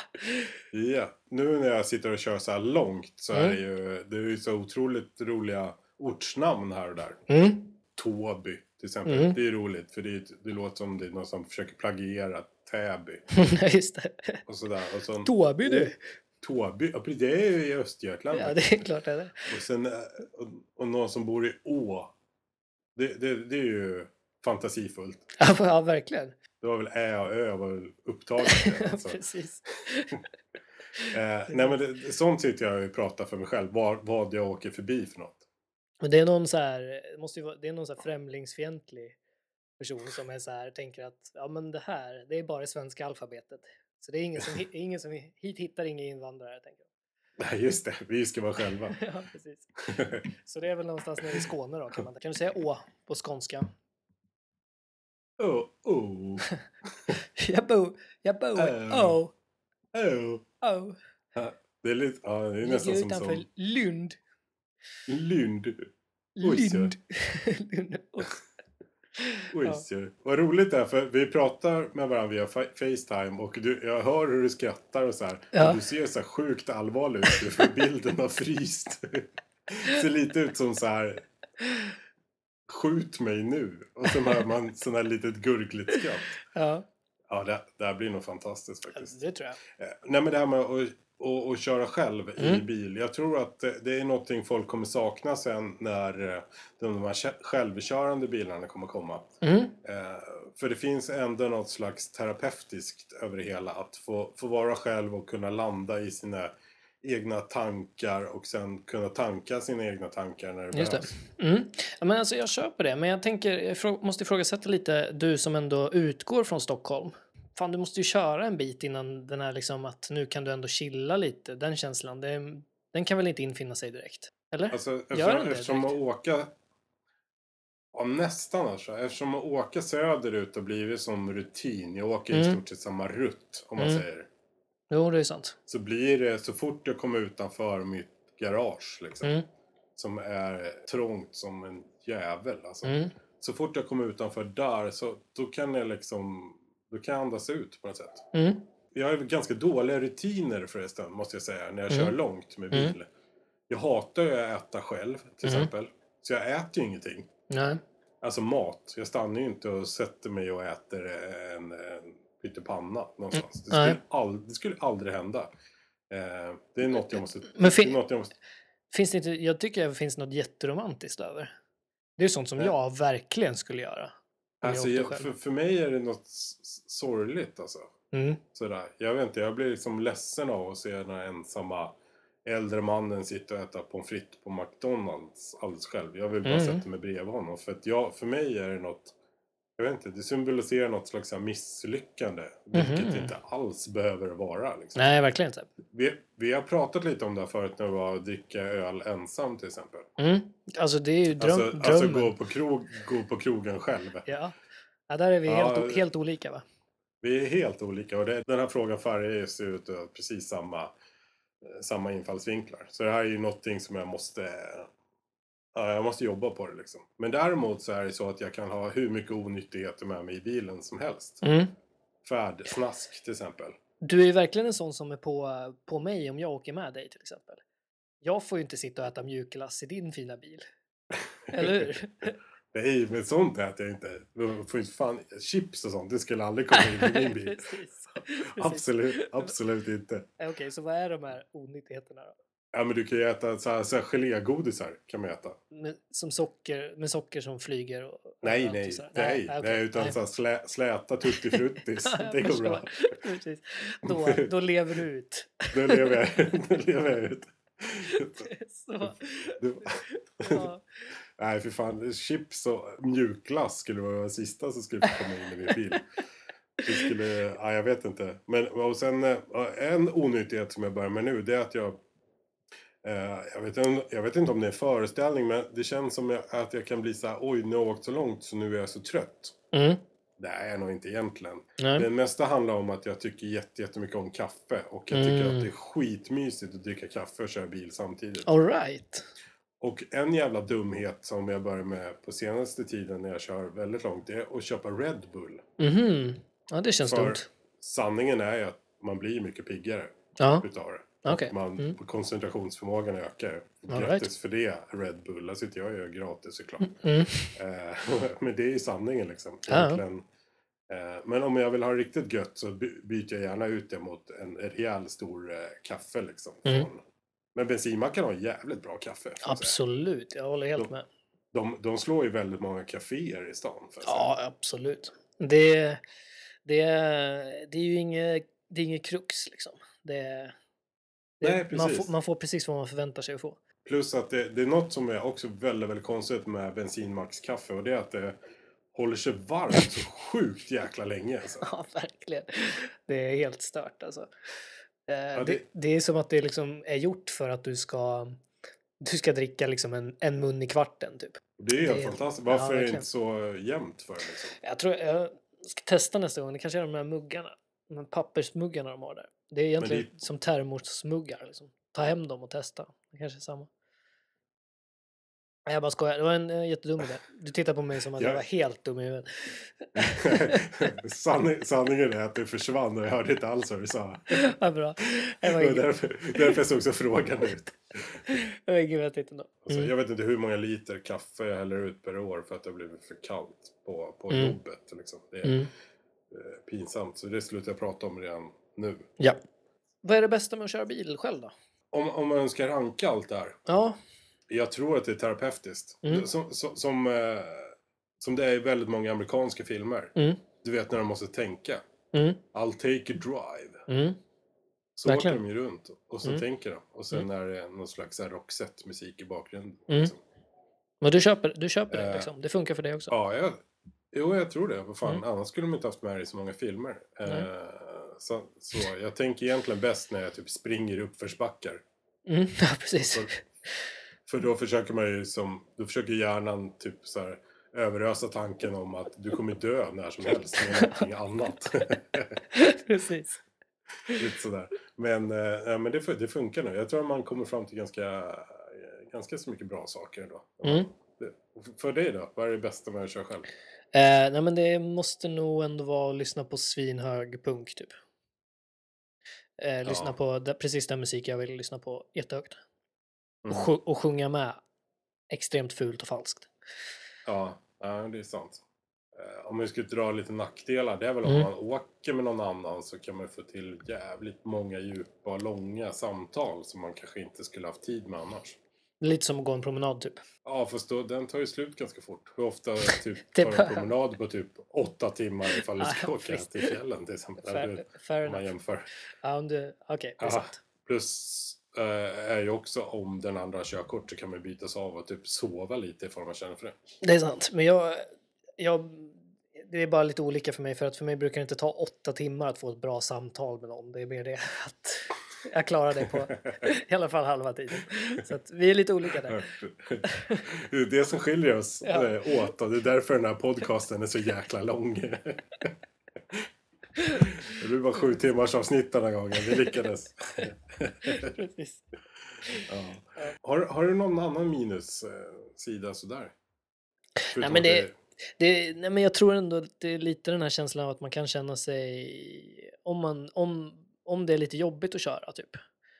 ja. Nu när jag sitter och kör så här långt så är Mm. det ju, det är ju så otroligt roliga ortsnamn här och där. Mm. Tåby till exempel. Mm. Det är roligt för det, det låter som det är någon som försöker plagiera Täby Just det. och sådär. Och så, Tåby du! Tåby, ja, det är ju i Östergötland. Ja, det är klart det är. Och sen eh, och, och någon som bor i Å. Det, det, det är ju fantasifullt. Ja, ja verkligen. Det var väl Ä och Ö var väl upptaget. Alltså. Precis. eh, nej men det, sånt sitter jag och pratar för mig själv. Vad, vad jag åker förbi för något. Men det är någon så här, måste ju vara, det är någon så främlingsfientlig person som är så här, tänker att ja men det här, det är bara det svenska alfabetet. Så det är ingen som, ingen som hit hittar inga invandrare, tänker jag. Nej just det, vi ska vara själva. ja, precis. Så det är väl någonstans nere i Skåne då, kan man Kan du säga å på skånska? oh, oh, Jag bor, jag bor oh. å. Det är lite, ja det är nästan Ligger som, utanför som Lund. Lund. Oj. Lund. Lund. Oj. Oj, Ja. så. Vad roligt det är för vi pratar med varandra via fa- Facetime och du, jag hör hur du skrattar och så här. Ja. Och du ser så här sjukt allvarlig ut för bilden har fryst. ser lite ut som så här. Skjut mig nu. Och så hör man sån här litet gurgligt skratt. Ja, Ja, det, det här blir nog fantastiskt faktiskt. det tror jag. Eh, Nej men det här med att, att, att köra själv i Mm. bil. Jag tror att det är någonting folk kommer sakna sen när eh, de här självkörande bilarna kommer komma. Mm. Eh, För det finns ändå något slags terapeutiskt över det hela. Att få, få vara själv och kunna landa i sina egna tankar och sen kunna tanka sina egna tankar när det Just det. behövs. Mm. Ja, men alltså jag på det, men jag tänker, jag måste ifrågasätta lite, du som ändå utgår från Stockholm. Fan, du måste ju köra en bit innan den här liksom att nu kan du ändå chilla lite, den känslan, det, den kan väl inte infinna sig direkt? Eller? Alltså, Gör eftersom, den det eftersom att direkt? åka... Ja, nästan alltså. Eftersom att åka söderut har blivit som rutin. Jag åker i Mm. stort sett samma rutt, om man Mm. säger. Jo, det är sant. Så blir det, så fort jag kommer utanför mitt garage, liksom, Mm. som är trångt som en jävel, alltså. Mm. Så fort jag kommer utanför där, så då kan jag liksom... Då kan jag andas ut på något sätt. Mm. Jag har ganska dåliga rutiner förresten, måste jag säga, när jag Mm. kör långt med Mm. bil. Jag hatar ju att äta själv, till Mm. exempel. Så jag äter ju ingenting. Nej. Alltså mat. Jag stannar ju inte och sätter mig och äter en, en pyttipanna någonstans. Det, Mm. Nej. skulle ald- det skulle aldrig hända. Eh, det är något jag måste... Men fin- det något jag måste Finns det inte, jag tycker det finns något jätteromantiskt över. Det är sånt som Nej. jag verkligen skulle göra. Om alltså, jag för, för mig är det något sorgligt alltså. Mm. Sådär. Jag vet inte, jag blir liksom ledsen av att se den här ensamma äldre mannen sitta och äta pommes frites på McDonalds alldeles själv. Jag vill bara Mm. sätta mig bredvid honom. För att jag, för mig är det något, jag vet inte, det symboliserar något slags misslyckande. Vilket Mhm. inte alls behöver vara. Liksom. Nej, verkligen inte. Vi, vi har pratat lite om det här förut när vi var och dricka öl ensam till exempel. Mm. Alltså det är ju dröm, Alltså, alltså drömmen. gå, på krog, gå på krogen själv. Ja. ja, där är vi Ja, helt, olika va? Vi är helt olika och det, den här frågan färgar sig ut av precis samma, samma infallsvinklar. Så det här är ju någonting som jag måste, ja, jag måste jobba på det liksom. Men däremot så är det så att jag kan ha hur mycket onyttigheter med mig i bilen som helst. Mm. Färdsnask till exempel. Du är ju verkligen en sån som är på, på mig om jag åker med dig till exempel. Jag får ju inte sitta och äta mjukglass i din fina bil. Eller hur? Nej, men sånt äter jag inte. Jag får inte fan, chips och sånt, det skulle aldrig komma in i min bil. Precis. Precis. Absolut, absolut inte. Okej, så vad är de här onyttigheterna då? Ja, men du kan ju äta så här, så här gelégodisar. Kan man äta. Med, som socker, med socker som flyger? Och, Nej, och nej, nej, okej, nej, utan nej. så här slä, släta tuttifruttis. Ja, det går bra. Precis. Då, då lever du ut. Då lever jag, då lever jag ut. Så, Det- ja. Nej, för fan. Chips och mjukglass skulle vara det sista som skulle komma in i min bil. Det skulle, ja, jag vet inte. Men och sen eh, en onyttighet som jag börjar med nu, det är att jag jag, vet, inte- jag vet inte om det är en föreställning, men det känns som att jag kan bli så här, oj, nu har jag åkt så långt så nu är jag så trött. Mm. Det är jag nog inte egentligen. Nej. Det mesta handlar om att jag tycker jätte- jättemycket om kaffe. Och jag tycker Mm. att det är skitmysigt att dricka kaffe och köra bil samtidigt. All right. Och en jävla dumhet som jag börjar med på senaste tiden när jag kör väldigt långt, det är att köpa Red Bull. Mhm. Ja, det känns För dumt. sanningen är ju att man blir mycket piggare Ja, utav det. Och Man, Mm. Koncentrationsförmågan ökar. All Grattis right. för det, Red Bull. Där sitter jag och gör gratis såklart. Mm. Eh, men det är ju sanningen liksom. Egentligen. Eh, men om jag vill ha riktigt gött så by- byter jag gärna ut det mot en rejäl stor eh, kaffe liksom. Mm. Men bensinmacken har jävligt bra kaffe. Absolut, jag håller helt Då- med. De, de slår ju väldigt många kaféer i stan. Ja, absolut. Det, det, det är ju inget, det är inget krux liksom. Det, det, Nej, man, får, man får precis vad man förväntar sig att få. Plus att det, det är något som är också väldigt, väldigt konstigt med bensinmackskaffe och det är att det håller sig varmt så sjukt jäkla länge. Alltså. Ja, verkligen. Det är helt stört alltså. Eh, det... det- Det, är som att det liksom är gjort för att du ska, du ska dricka liksom en, en mun i kvarten typ. Det är helt Det är- fantastiskt. ja, Varför är det inte så jämnt för liksom? Jag tror jag ska testa nästa gång. Det kanske är de här muggarna. De här pappersmuggarna de har där. Det är egentligen det- som termosmuggar. Liksom. Ta hem dem och testa. Det kanske är samma. Jag bara skojar. Det var en uh, jättedum idé. Du tittar på mig som att Ja. jag var helt dum i huvudet. Sanning, sanningen är att det försvann och jag hörde inte alls vad du sa. Vad bra. Det var inget, därför, därför såg så frågan ut. det var inget vettigt ändå. Alltså, Mm. Jag vet inte hur många liter kaffe jag häller ut per år för att det har blivit för kallt på, på Mm. jobbet. Liksom. Det är Mm. eh, pinsamt, så det slutar jag prata om redan nu. Ja. Vad är det bästa med att köra bil själv då? Om, om man ska ranka allt det här. Ja. Jag tror att det är terapeutiskt. Mm. Som, som, som, eh, som det är i väldigt många amerikanska filmer. Mm. Du vet när de måste tänka. Mm. I'll take a drive. Mm. Så Verkligen. åker de ju runt och så Mm. tänker de. Och sen Mm. är det någon slags rockset-musik i bakgrunden. Mm. Liksom. Men du köper, du köper det Eh, liksom? Det funkar för dig också? Ja, jag, jo, jag tror det. Vad fan, Mm. annars skulle de inte haft med det i så många filmer. Nej. Eh, så, så jag tänker egentligen bäst när jag typ springer uppförsbackar. Mm. Ja, precis. För, för då försöker man ju som, då försöker hjärnan typ så här överösa tanken om att du kommer dö när som helst med någonting annat. precis. Lite sådär. Men, ja, men det, det funkar nu. Jag tror att man kommer fram till ganska, eh, ganska så mycket bra saker ändå. Mm. Det- För dig då? Vad är det bästa med att köra själv? Eh, nej men det måste nog ändå vara att lyssna på svinhög punk typ. Eh, lyssna Ja. på da- precis den musik jag vill lyssna på jättehögt. Mm. Och, och sjunga med extremt fult och falskt. Ja, ja, det är sant. Eh, Om vi skulle dra lite nackdelar, det är väl om Mm. man åker med någon annan så kan man få till jävligt många djupa och långa samtal som man kanske inte skulle haft tid med annars. Lite som att gå en promenad typ. Ja, fast då, den tar ju slut ganska fort. Hur ofta typ, tar en promenad på typ åtta timmar ifall du ska åka till fjällen till exempel? Fair, fair Om man jämför. Ja, om du... Okej, det är Ja. sant. Plus eh, är ju också om den andra har körkort så kan man bytas av och typ sova lite ifall man känner för det. Det är sant. Men jag, jag... Det är bara lite olika för mig. För att för mig brukar det inte ta åtta timmar att få ett bra samtal med någon. Det är mer det att jag klarar det på i alla fall halva tiden. Så att vi är lite olika där. Det är det som skiljer oss Ja. eh, åt och det är därför den här podcasten är så jäkla lång. Det blir bara sju timmars avsnitt den här gången. Vi lyckades. Precis. Ja. Har, har du någon annan minussida sådär? Förutom men det- Det, nej men jag tror ändå att det är lite den här känslan av att man kan känna sig... Om, man, om, om det är lite jobbigt att köra, typ.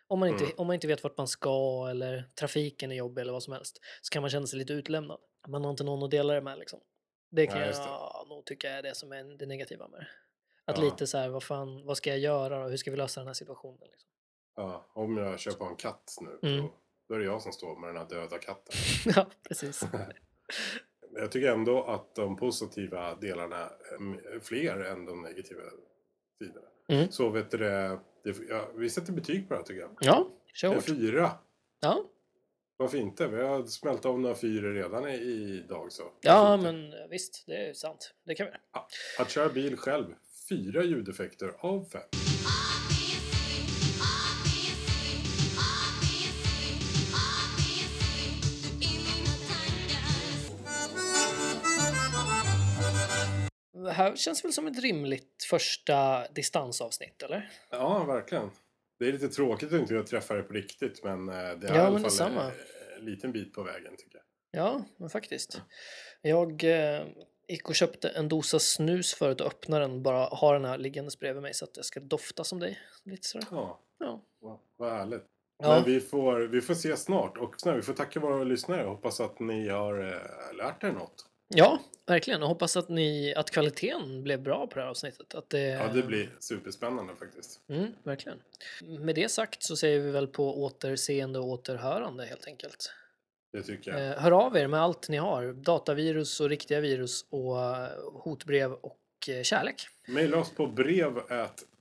Om man, inte, Mm. om man inte vet vart man ska eller trafiken är jobbig eller vad som helst så kan man känna sig lite utlämnad. Man har inte någon att dela det med liksom. Det kan just det. jag nog tycka är det som är det negativa med det. Att Ja. lite så här, vad fan, vad ska jag göra och hur ska vi lösa den här situationen? Liksom. Ja, om jag köper en katt nu, Mm. då, är det jag som står med den här döda katten. ja, precis. Men Jag tycker ändå att de positiva delarna är fler än de negativa sidorna. Mm. Så vet du det, ja, vi sätter betyg på det här tycker jag. Ja, kör En hårt. fyra. Ja, Varför inte? Vi har smält av några fyror redan i- idag så. ja men eh, visst, det är sant. Det kan vi göra. Att köra bil själv, fyra ljudeffekter av fem. Här känns väl som ett rimligt första distansavsnitt, eller? Ja, verkligen. Det är lite tråkigt att inte jag träffar dig på riktigt men eh, det är Ja, i alla fall detsamma. en, en liten bit på vägen tycker jag. Ja, men faktiskt. Jag eh, gick och köpte en dosa snus förut och öppnade den bara har den här liggandes bredvid mig så att jag ska dofta som dig. Lite sådär. Ja, Ja. vad, vad härligt. Ja. Men vi får, vi får se snart och vi får tacka våra lyssnare. Hoppas att ni har eh, lärt er något. Ja, verkligen. Och hoppas att, ni, att kvaliteten blev bra på det här avsnittet. Att det, Ja, det blir superspännande faktiskt. Mm, verkligen. Med det sagt så säger vi väl på återseende och återhörande helt enkelt. Det tycker jag. Eh, hör av er med allt ni har. Datavirus och riktiga virus och eh, hotbrev och eh, kärlek. Maila oss på brev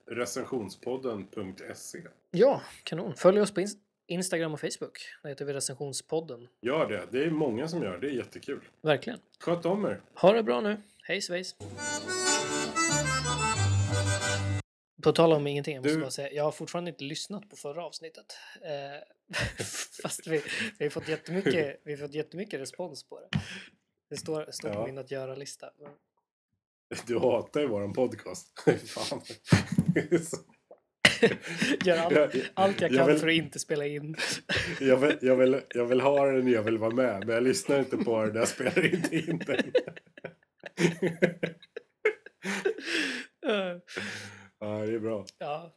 recensionspodden.se. Ja, kanon. Följ oss på ins- Instagram och Facebook. Där heter vi recensionspodden. Gör det. Det är många som gör det. Det är jättekul. Verkligen. Sköt om er. Ha det bra nu. Hej svejs. På tal om ingenting, jag måste Du- bara säga, jag har fortfarande inte lyssnat på förra avsnittet. Eh, fast vi, vi, har fått jättemycket, vi har fått jättemycket respons på det. Det står, står på Ja. min att göra-lista. Men- Du hatar ju våran podcast. Fan. Gör allt, Jag- allt jag jag kan vill- för att inte spela in. Jag vill, jag, vill, jag vill ha den, jag vill vara med. Men jag lyssnar inte på den, jag spelar inte in den. Ja, det är bra. ja,